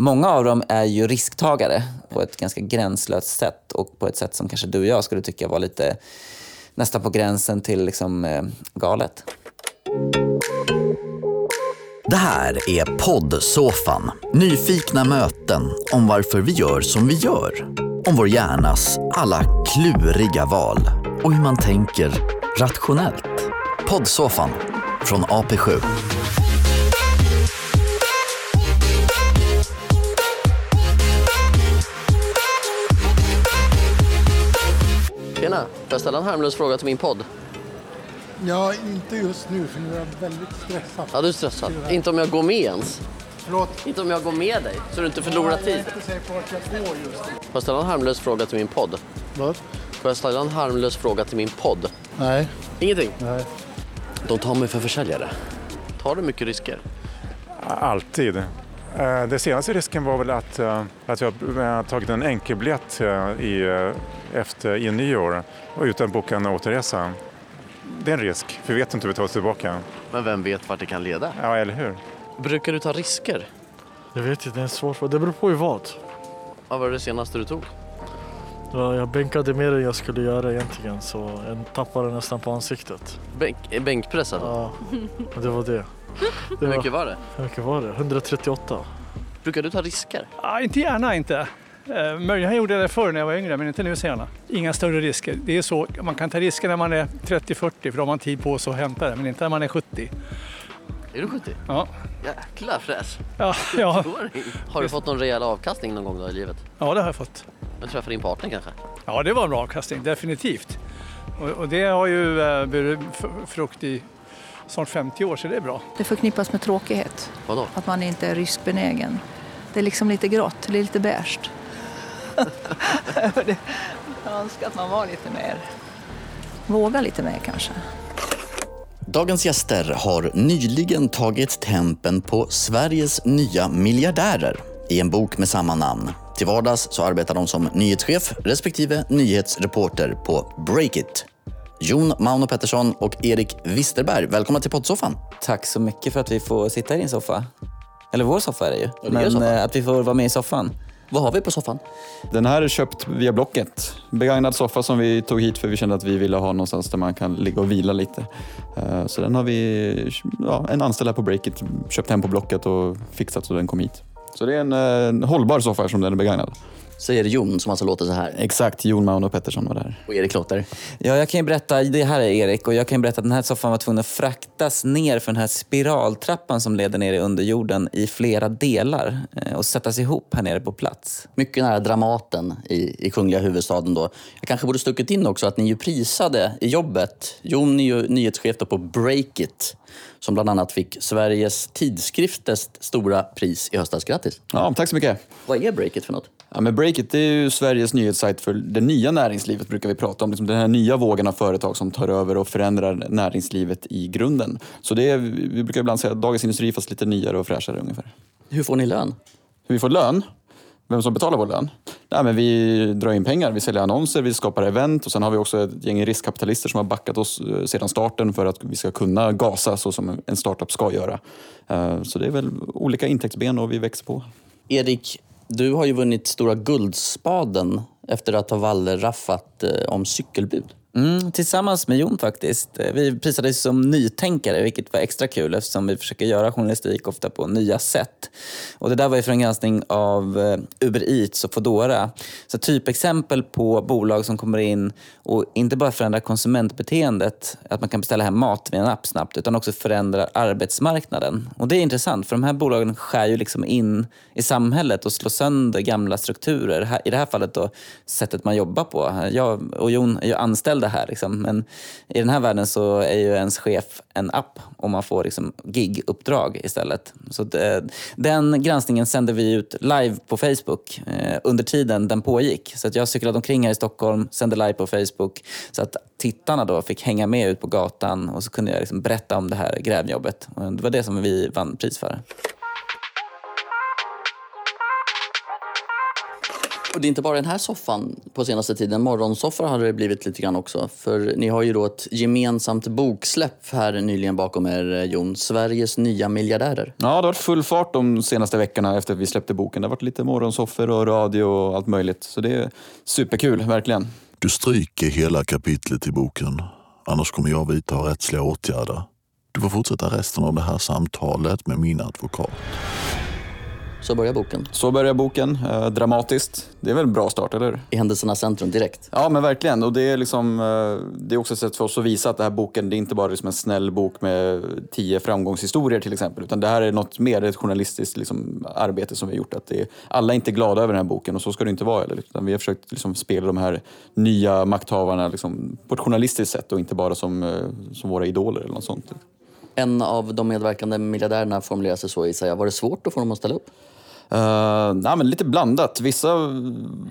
Många av dem är ju risktagare på ett ganska gränslöst sätt och på ett sätt som kanske du och jag skulle tycka var lite nästan på gränsen till liksom, eh, galet. Det här är poddsoffan. Nyfikna möten om varför vi gör som vi gör. Om vår hjärnas alla kluriga val och hur man tänker rationellt. Poddsoffan från AP7. Tjena, får jag ställa en harmlös fråga till min podd? Ja, inte just nu för nu är jag väldigt stressad. Ja, du är stressad. Inte om jag går med ens. Förlåt. Inte om jag går med dig, så du inte förlorar Jag är tid. inte säker på vart jag går just nu. Får jag ställa en harmlös fråga till min podd? Vad? Får jag ställa en harmlös fråga till min podd? Nej. Ingenting. Nej. De tar mig för försäljare. Tar du mycket risker? Alltid. Eh, Den senaste risken var väl att, eh, att jag har tagit en enkelbiljett eh, i, eh, efter, i nyår och utan boka en återresa. Det är en risk, för vi vet inte hur vi tar oss tillbaka. Men vem vet vart det kan leda? Ja, eller hur? Brukar du ta risker? Jag vet inte, det är en svår fråga. Det beror på i vad. Vad var det senaste du tog? Ja, Jag bänkade mer än jag skulle göra egentligen så jag tappade nästan på ansiktet. Bänk, bänkpress eller? Ja, det var det. Hur var, mycket var det? hur mycket var det? 138. Brukar du ta risker? Ja, inte gärna inte. Eh, möjligen gjorde jag det förr när jag var yngre, men inte nu senare. Inga större risker. Det är så, man kan ta risker när man är 30-40 för då har man tid på sig att hämta det, men inte när man är 70. Är du 70? Ja, Jäkla fräsch. ja, ja, Har du fått någon rejäl avkastning någon gång då i livet? ja det har jag fått. Men träffa din partner kanske? Ja, det var en bra avkastning, definitivt. Och, och det har ju eh, burit frukt i snart 50 år, så det är bra. Det förknippas med tråkighet, Vadå? att man inte är riskbenägen. Det är liksom lite grått, det är lite beige. Jag önskar att man var lite mer, våga lite mer kanske. Dagens gäster har nyligen tagit tempen på Sveriges nya miljardärer i en bok med samma namn. Till vardags så arbetar de som nyhetschef respektive nyhetsreporter på Breakit. Jon Mauno Pettersson och Erik Wisterberg, välkomna till poddsoffan. Tack så mycket för att vi får sitta i din soffa. Eller vår soffa är det ju. det är Men eh, att vi får vara med i soffan. Vad har vi på soffan? Den här är köpt via Blocket. Begagnad soffa som vi tog hit för vi kände att vi ville ha någonstans där man kan ligga och vila lite. Eh, Så den har vi, ja, en anställd här på Breakit köpt hem på Blocket och fixat så den kom hit. Så det är en, eh, en hållbar soffa eftersom den är begagnad. Säger Jon som alltså låter så här. Exakt, Jon Mauno Pettersson var där. Och Erik låter. Ja, jag kan ju berätta, det här är Erik och jag kan ju berätta att den här soffan var tvungen att fraktas ner för den här spiraltrappan som leder ner i underjorden i flera delar eh, och sättas ihop här nere på plats. Mycket nära Dramaten i, i kungliga huvudstaden då. Jag kanske borde stuckit in också att ni ju prisade i jobbet. Jon är ju nyhetschef på Breakit som bland annat fick Sveriges tidskrifters stora pris i höstas. Grattis! Ja, tack så mycket. Vad är Breakit för något? Ja, men Breakit är ju Sveriges nyhetssajt för det nya näringslivet brukar vi prata om. Liksom den här nya vågen av företag som tar över och förändrar näringslivet i grunden. Så det är, vi brukar ibland säga Dagens Industri fast lite nyare och fräschare ungefär. Hur får ni lön? Hur vi får lön? Vem som betalar vår lön? Nej, men vi drar in pengar, vi säljer annonser, vi skapar event och sen har vi också ett gäng riskkapitalister som har backat oss eh, sedan starten för att vi ska kunna gasa så som en startup ska göra. Eh, Så det är väl olika intäktsben och vi växer på. Erik, du har ju vunnit Stora Guldspaden efter att ha wallraffat eh, om cykelbud. Mm, tillsammans med Jon faktiskt. Eh, vi prisades som nytänkare, vilket var extra kul eftersom vi försöker göra journalistik ofta på nya sätt. Och det där var ju för en granskning av eh, Uber Eats och Foodora. Så typexempel på bolag som kommer in och inte bara förändrar konsumentbeteendet, att man kan beställa hem mat via en app snabbt, utan också förändrar arbetsmarknaden. Och det är intressant, för de här bolagen skär ju liksom in i samhället och slår sönder gamla strukturer. I det här fallet då sättet man jobbar på. Jag och Jon är ju anställda här, liksom. men i den här världen så är ju ens chef en app och man får liksom gig-uppdrag istället. Så det, den granskningen sände vi ut live på Facebook eh, under tiden den pågick. Så att jag cyklade omkring här i Stockholm, sände live på Facebook så att tittarna då fick hänga med ut på gatan och så kunde jag liksom berätta om det här grävjobbet. Och det var det som vi vann pris för. Och det är inte bara den här soffan på senaste tiden. Morgonsoffor har det blivit lite grann också. För ni har ju då ett gemensamt boksläpp här nyligen bakom er, Jon. Sveriges nya miljardärer. Ja, det har varit full fart de senaste veckorna efter att vi släppte boken. Det har varit lite morgonsoffer och radio och allt möjligt. Så det är superkul, verkligen. Du stryker hela kapitlet i boken. Annars kommer jag vidta rättsliga åtgärder. Du får fortsätta resten av det här samtalet med min advokat. Så börjar boken. Så börjar boken. Eh, dramatiskt. Det är väl en bra start, eller I händelsernas centrum direkt. Ja, men verkligen. Och det är, liksom, eh, det är också ett sätt för oss att visa att den här boken det är inte bara liksom en snäll bok med tio framgångshistorier till exempel. Utan det här är något mer, ett journalistiskt liksom, arbete som vi har gjort. Att det är, alla är inte glada över den här boken och så ska det inte vara. Eller? Utan vi har försökt liksom, spela de här nya makthavarna liksom, på ett journalistiskt sätt och inte bara som, eh, som våra idoler eller något sånt. En av de medverkande miljardärerna formulerar sig så, gissar jag. Var det svårt att få dem att ställa upp? Uh, nej, men lite blandat. Vissa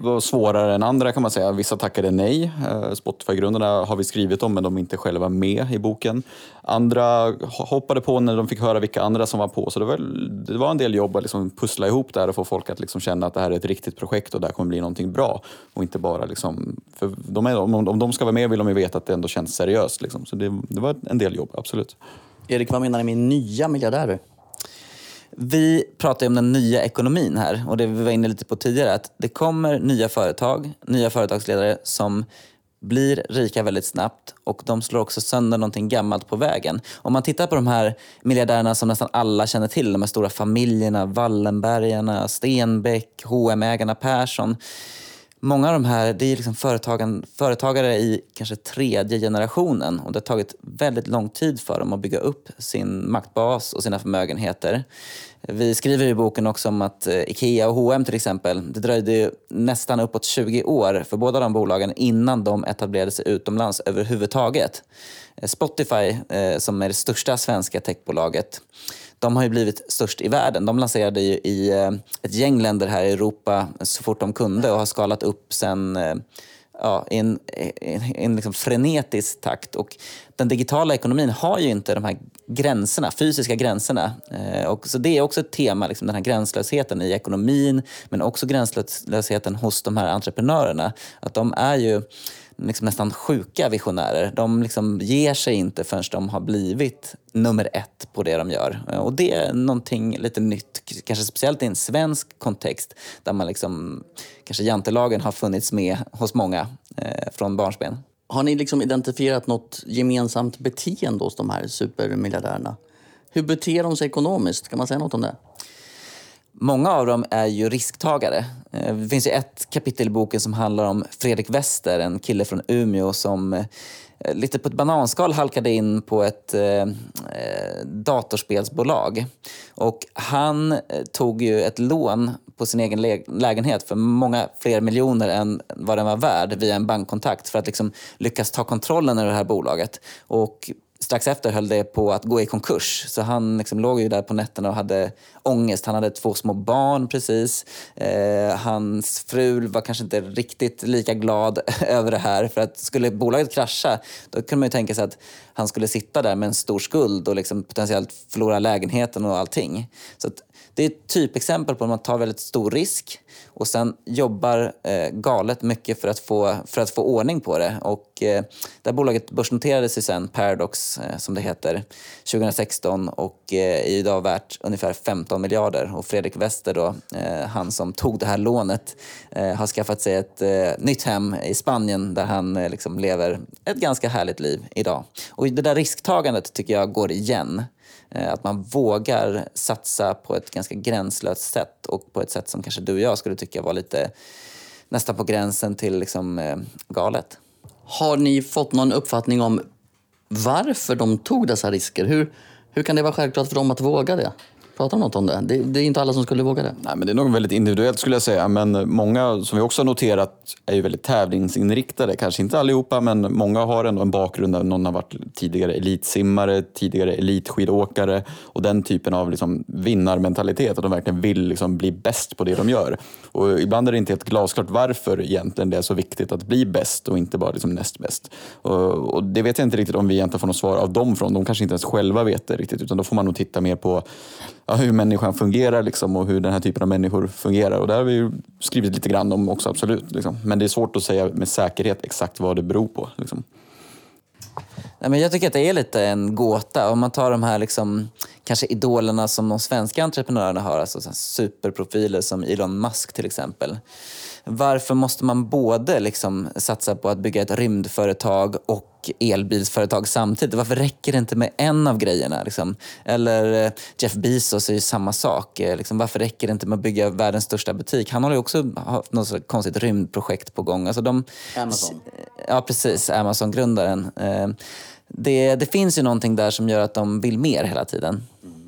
var svårare än andra kan man säga. Vissa tackade nej. Uh, Spotify-grundarna har vi skrivit om men de är inte själva med i boken. Andra hoppade på när de fick höra vilka andra som var på. Så det var, det var en del jobb att liksom pussla ihop det här och få folk att liksom känna att det här är ett riktigt projekt och det här kommer bli någonting bra. Och inte bara liksom, för de är, om, om de ska vara med vill de ju veta att det ändå känns seriöst. Liksom. Så det, det var en del jobb, absolut. Erik, vad menar ni med nya miljardärer? Vi pratar ju om den nya ekonomin här och det vi var inne lite på tidigare att det kommer nya företag, nya företagsledare som blir rika väldigt snabbt och de slår också sönder någonting gammalt på vägen. Om man tittar på de här miljardärerna som nästan alla känner till, de här stora familjerna, Wallenbergarna, Stenbeck, hm ägarna Persson många av de här det är liksom företagare i kanske tredje generationen och det har tagit väldigt lång tid för dem att bygga upp sin maktbas och sina förmögenheter. Vi skriver i boken också om att eh, Ikea och H&M till exempel, det dröjde nästan uppåt 20 år för båda de bolagen innan de etablerade sig utomlands överhuvudtaget. Eh, Spotify, eh, som är det största svenska techbolaget, de har ju blivit störst i världen. De lanserade ju i eh, ett gäng länder här i Europa så fort de kunde och har skalat upp sen eh, ja, i en, i en liksom frenetisk takt. Och den digitala ekonomin har ju inte de här gränserna, fysiska gränserna. Eh, och så det är också ett tema, liksom den här gränslösheten i ekonomin men också gränslösheten hos de här entreprenörerna. Att de är ju liksom nästan sjuka visionärer. De liksom ger sig inte förrän de har blivit nummer ett på det de gör. Och det är någonting lite nytt, kanske speciellt i en svensk kontext där man liksom, kanske jantelagen har funnits med hos många eh, från barnsben. Har ni liksom identifierat något gemensamt beteende hos de här supermiljardärerna? Hur beter de sig ekonomiskt? Kan man säga något om det? Många av dem är ju risktagare. Eh, det finns ju ett kapitel i boken som handlar om Fredrik Wester, en kille från Umeå som eh, lite på ett bananskal halkade in på ett eh, eh datorspelsbolag. Och han tog ju ett lån på sin egen lä lägenhet för många fler miljoner än vad den var värd via en bankkontakt för att liksom lyckas ta kontrollen över det här bolaget. Och strax efter höll det på att gå i konkurs. Så han liksom låg ju där på nätterna och hade ångest. Han hade två små barn precis. Eh, hans fru var kanske inte riktigt lika glad över det här. För att skulle bolaget krascha, då kunde man ju tänka sig att han skulle sitta där med en stor skuld och liksom potentiellt förlora lägenheten och allting. Så det är ett typexempel på att man tar väldigt stor risk och sen jobbar eh, galet mycket för att, få, för att få ordning på det. Och, eh, det här bolaget börsnoterades ju sen, Paradox eh, som det heter, 2016 och eh, är idag värt ungefär 15 miljarder. Och Fredrik Wester, då, eh, han som tog det här lånet, eh, har skaffat sig ett eh, nytt hem i Spanien där han eh, liksom lever ett ganska härligt liv idag. Och det där risktagandet tycker jag går igen. Eh, att man vågar satsa på ett ganska gränslöst sätt och på ett sätt som kanske du och jag skulle tycka var lite nästan på gränsen till liksom, eh, galet. Har ni fått någon uppfattning om varför de tog dessa risker? Hur, hur kan det vara självklart för dem att våga det? Pratar något om det. det. det. är inte alla som skulle våga det. Nej, men det är nog väldigt individuellt skulle jag säga. Men många, som vi också har noterat, är ju väldigt tävlingsinriktade. Kanske inte allihopa, men många har ändå en bakgrund där någon har varit tidigare elitsimmare, tidigare elitskidåkare och den typen av liksom vinnarmentalitet. Att de verkligen vill liksom bli bäst på det de gör. Och ibland är det inte helt glasklart varför egentligen det är så viktigt att bli bäst och inte bara liksom näst bäst. Och, och det vet jag inte riktigt om vi egentligen får något svar av dem från. De kanske inte ens själva vet det riktigt, utan då får man nog titta mer på ja, hur människan fungerar liksom, och hur den här typen av människor fungerar. Och där har vi ju skrivit lite grann om också, absolut. Liksom. Men det är svårt att säga med säkerhet exakt vad det beror på. Liksom. Nej, men jag tycker att det är lite en gåta. Om man tar de här liksom, kanske idolerna som de svenska entreprenörerna har, alltså superprofiler som Elon Musk till exempel. Varför måste man både liksom satsa på att bygga ett rymdföretag och elbilsföretag samtidigt? Varför räcker det inte med en av grejerna? Liksom? Eller eh, Jeff Bezos är ju samma sak. Eh, Liksom, varför räcker det inte med att bygga världens största butik? Han håller ju också haft något konstigt rymdprojekt på gång. Alltså de, Amazon. Ja, precis. Amazon-grundaren. Det, det finns ju någonting där som gör att de vill mer hela tiden. Mm.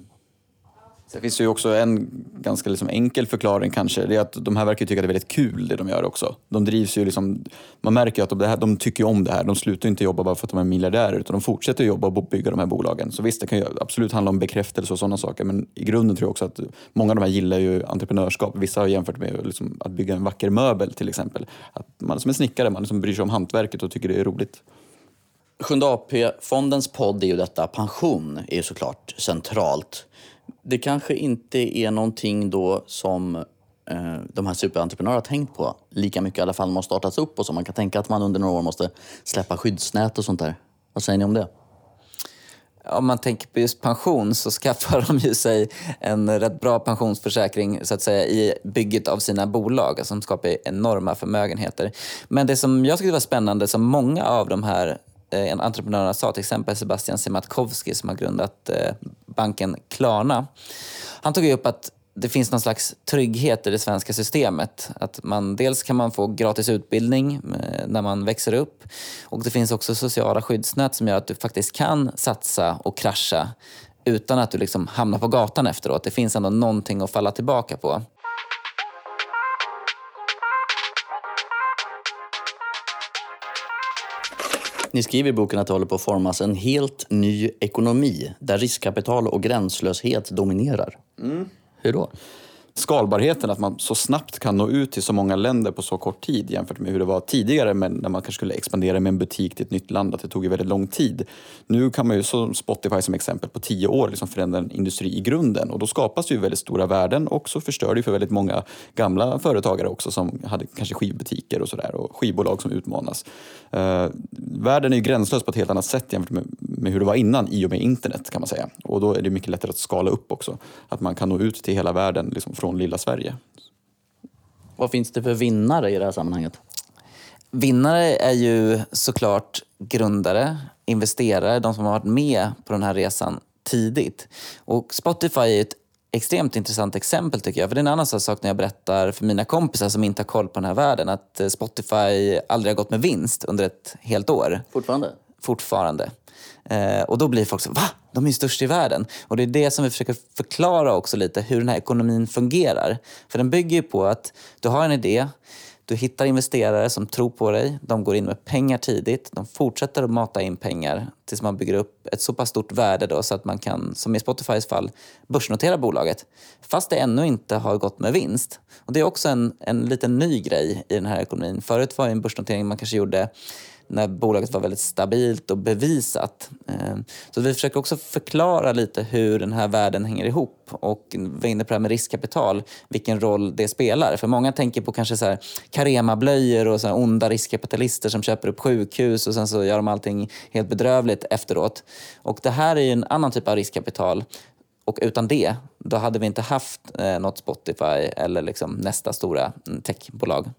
Sen finns det ju också en ganska liksom enkel förklaring kanske. Det är att de här verkar ju tycka att det är väldigt kul det de gör också. De drivs ju liksom, man märker ju att de, här, de tycker om det här. De slutar inte jobba bara för att de är miljardärer utan de fortsätter jobba och bygga de här bolagen. Så visst, det kan ju absolut handla om bekräftelse och sådana saker. Men i grunden tror jag också att många av de här gillar ju entreprenörskap. Vissa har jämfört med liksom att bygga en vacker möbel till exempel. Att man som en snickare, man liksom bryr sig om hantverket och tycker det är roligt. Sjunde AP-fondens podd är ju detta. Pension är ju såklart centralt. Det kanske inte är någonting då som eh, de här superentreprenörerna har tänkt på lika mycket i alla fall de har startats upp och så. Man kan tänka att man under några år måste släppa skyddsnät och sånt där. Vad säger ni om det? Om man tänker på just pension så skaffar de ju sig en rätt bra pensionsförsäkring så att säga, i bygget av sina bolag som skapar enorma förmögenheter. Men det som jag tyckte var spännande, som många av de här Eh, en entreprenörerna sa, till exempel Sebastian Siemiatkowski som har grundat eh, banken Klarna. Han tog upp att det finns någon slags trygghet i det svenska systemet. Att man, dels kan man få gratis utbildning eh, när man växer upp och det finns också sociala skyddsnät som gör att du faktiskt kan satsa och krascha utan att du liksom hamnar på gatan efteråt. Det finns ändå någonting att falla tillbaka på. Ni skriver i boken att det håller på att formas en helt ny ekonomi där riskkapital och gränslöshet dominerar. Hur då? Skalbarheten, att man så snabbt kan nå ut till så många länder på så kort tid jämfört med hur det var tidigare men när man kanske skulle expandera med en butik till ett nytt land, att det tog ju väldigt lång tid. Nu kan man ju, som Spotify som exempel, på tio år liksom förändra en industri i grunden och då skapas ju väldigt stora värden och så förstör det ju för väldigt många gamla företagare också som hade kanske skivbutiker och sådär och skivbolag som utmanas. Uh, världen är ju gränslös på ett helt annat sätt jämfört med, med hur det var innan i och med internet kan man säga. Och då är det mycket lättare att skala upp också. Att man kan nå ut till hela världen liksom från lilla Sverige. Vad finns det för vinnare i det här sammanhanget? Vinnare är ju såklart grundare, investerare, de som har varit med på den här resan tidigt. Och Spotify är ett extremt intressant exempel tycker jag. För det är en annan sak när jag berättar för mina kompisar som inte har koll på den här världen att eh, Spotify aldrig har gått med vinst under ett helt år. Fortfarande? Fortfarande. Eh, och då blir folk så, va? De är ju störst i världen. Och det är det som vi försöker förklara också lite, hur den här ekonomin fungerar. För den bygger ju på att du har en idé, du hittar investerare som tror på dig, de går in med pengar tidigt, de fortsätter att mata in pengar tills man bygger upp ett så pass stort värde då, så att man kan, som i Spotifys fall, börsnotera bolaget. Fast det ännu inte har gått med vinst. Och Det är också en, en liten ny grej i den här ekonomin. Förut var en börsnotering man kanske gjorde när bolaget var väldigt stabilt och bevisat. Ehm, så vi försöker också förklara lite hur den här världen hänger ihop och vi var inne på det här med riskkapital, vilken roll det spelar. För många tänker på kanske så här Carema-blöjor och så här onda riskkapitalister som köper upp sjukhus och sen så gör de allting helt bedrövligt efteråt. Och det här är ju en annan typ av riskkapital och utan det, då hade vi inte haft eh, något Spotify eller liksom nästa stora mm, techbolag.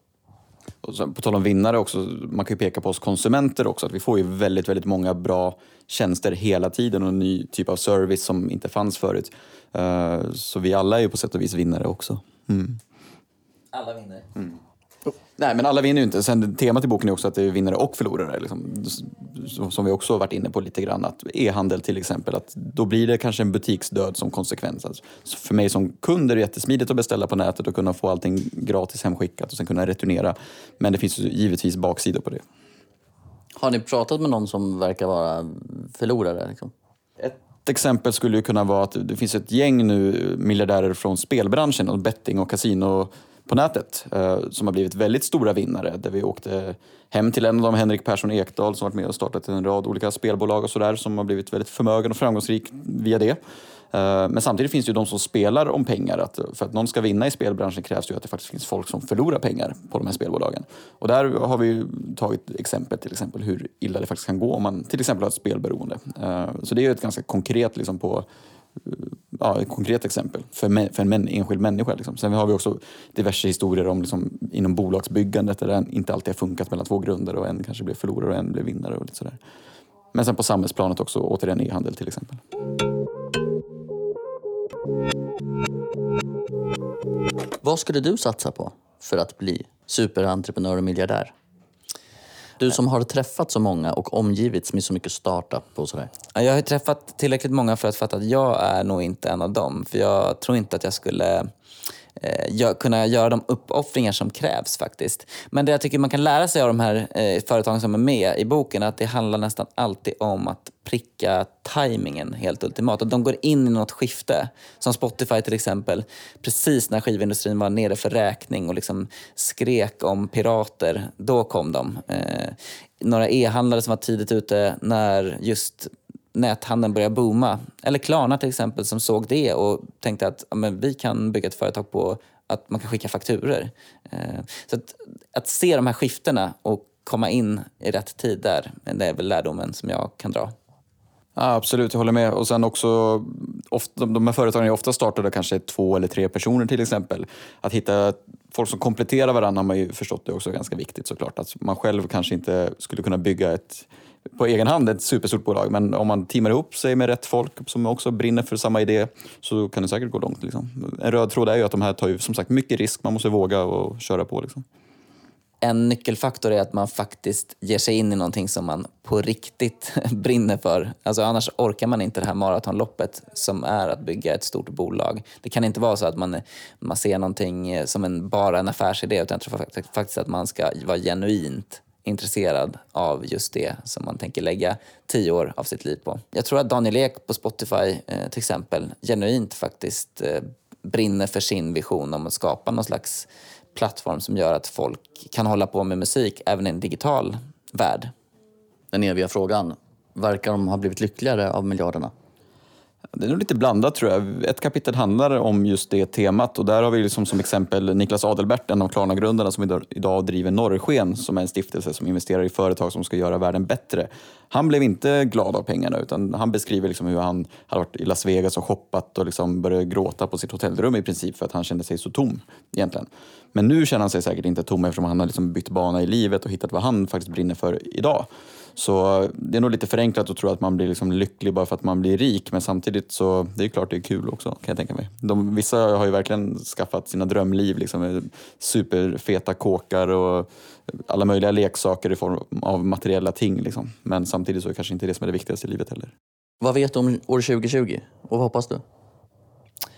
Och sen, på tal om vinnare också, man kan ju peka på oss konsumenter också, att vi får ju väldigt, väldigt många bra tjänster hela tiden och en ny typ av service som inte fanns förut. Eh, Så vi alla är ju på sätt och vis vinnare också. Mm. Alla vinner. Nej, men alla vinner ju inte. Sen, temat i boken är också att det är vinnare och förlorare. Liksom. Som vi också har varit inne på lite grann. Att e-handel till exempel, att då blir det kanske en butiksdöd som konsekvens. Alltså, så för mig som kund är det jättesmidigt att beställa på nätet och kunna få allting gratis hemskickat och sen kunna returnera. Men det finns givetvis baksidor på det. Har ni pratat med någon som verkar vara förlorare? Liksom? Ett exempel skulle ju kunna vara att det finns ett gäng nu miljardärer från spelbranschen och betting och kasino på nätet eh, som har blivit väldigt stora vinnare. Där vi åkte hem till en av dem, Henrik Persson Ekdahl, som varit med och startat en rad olika spelbolag och sådär som har blivit väldigt förmögen och framgångsrik via det. Eh, men samtidigt finns det ju de som spelar om pengar. Att för att någon ska vinna i spelbranschen krävs det ju att det faktiskt finns folk som förlorar pengar på de här spelbolagen. Och där har vi ju tagit exempel till exempel hur illa det faktiskt kan gå om man till exempel har ett spelberoende. Eh, så det är ju ett ganska konkret liksom på ja, ett konkret exempel för, mä- för en män, enskild människa. Liksom. Sen har vi också diverse historier om liksom, inom bolagsbyggandet där det inte alltid har funkat mellan två grundare och en kanske blev förlorare och en blev vinnare. Och lite sådär. Men sen på samhällsplanet också, återigen e-handel till exempel. Vad skulle du satsa på för att bli superentreprenör och miljardär? Du som har träffat så många och omgivits med så mycket startup och sådär. Jag har träffat tillräckligt många för att fatta att jag är nog inte en av dem. För jag tror inte att jag skulle eh, kunna göra de uppoffringar som krävs faktiskt. Men det jag tycker man kan lära sig av de här eh, företagen som är med i boken är att det handlar nästan alltid om att pricka tajmingen helt ultimat. Och de går in i något skifte. Som Spotify till exempel. Precis när skivindustrin var nere för räkning och liksom skrek om pirater, då kom de. Eh, några e-handlare som var tidigt ute när just näthandeln började booma. Eller Klarna till exempel som såg det och tänkte att ja, men vi kan bygga ett företag på att man kan skicka fakturer. Eh, så att, att se de här skiftena och komma in i rätt tid där, det är väl lärdomen som jag kan dra. Ja, absolut, jag håller med. Och sen också, ofta, de- här företagen är ofta startade kanske två eller tre personer till exempel. Att hitta folk som kompletterar varandra har man ju förstått det är också ganska viktigt såklart. Att man själv kanske inte skulle kunna bygga ett på egen hand ett superstort bolag men om man teamar ihop sig med rätt folk som också brinner för samma idé så kan det säkert gå långt. Liksom. En röd tråd är ju att de här tar ju som sagt mycket risk, man måste våga och köra på. Liksom. En nyckelfaktor är att man faktiskt ger sig in i någonting som man på riktigt brinner för. Alltså annars orkar man inte det här maratonloppet som är att bygga ett stort bolag. Det kan inte vara så att man, man ser någonting som en, bara en affärsidé utan jag tror faktiskt att man ska vara genuint intresserad av just det som man tänker lägga tio år av sitt liv på. Jag tror att Daniel Ek på Spotify eh, till exempel genuint faktiskt eh, brinner för sin vision om att skapa någon slags plattform som gör att folk kan hålla på med musik även i en digital värld. Den eviga frågan. Verkar de ha blivit lyckligare av miljarderna? Det är nog lite blandat tror jag. Ett kapitel handlar om just det temat och där har vi liksom som exempel Niklas Adelbert, en av Klarna-grundarna som idag- driver Norrsken som är en stiftelse som investerar i företag som ska göra världen bättre. Han blev inte glad av pengarna utan han beskriver liksom hur han hade varit i Las Vegas och shoppat och liksom började gråta på sitt hotellrum i princip för att han kände sig så tom egentligen. Men nu känner han sig säkert inte tom eftersom han har liksom bytt bana i livet och hittat vad han faktiskt brinner för idag. Så det är nog lite förenklat att tro att man blir liksom lycklig bara för att man blir rik. Men samtidigt så det är klart det är kul också kan jag tänka mig. De, vissa har ju verkligen skaffat sina drömliv. Liksom, med superfeta kåkar och alla möjliga leksaker i form av materiella ting. Liksom. Men samtidigt så är det kanske inte det som är det viktigaste i livet heller. Vad vet du om år 2020? Och vad hoppas du?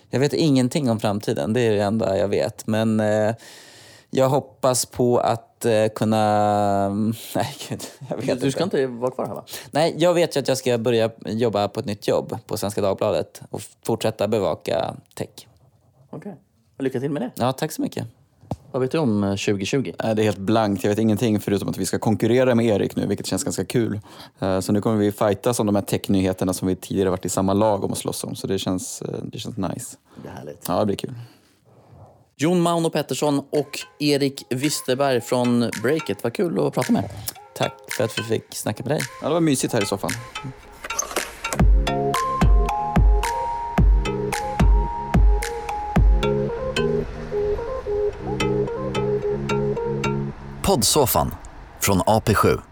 Jag vet ingenting om framtiden, det är det enda jag vet. Men eh, jag hoppas på att eh, kunna... Nej, gud, jag vet Du ska inte vara kvar här va? Nej, jag vet ju att jag ska börja jobba på ett nytt jobb på Svenska Dagbladet och fortsätta bevaka tech. Okej. Lycka till med det. Ja, tack så mycket. Vad vet du om eh, 2020? Nej, Det är helt blankt. Jag vet ingenting förutom att vi ska konkurrera med Erik nu, vilket känns ganska kul. Eh, Så nu kommer vi fightas om de här technyheterna som vi tidigare varit i samma lag om att slåss om. Så det känns, eh, det känns nice. Det är härligt. Ja, det blir kul. Jon Mauno Pettersson och Erik Wisterberg från Breakit. Vad kul att prata med. Tack för att vi fick snacka med dig. Ja, det var mysigt här i soffan. Poddsoffan från AP7.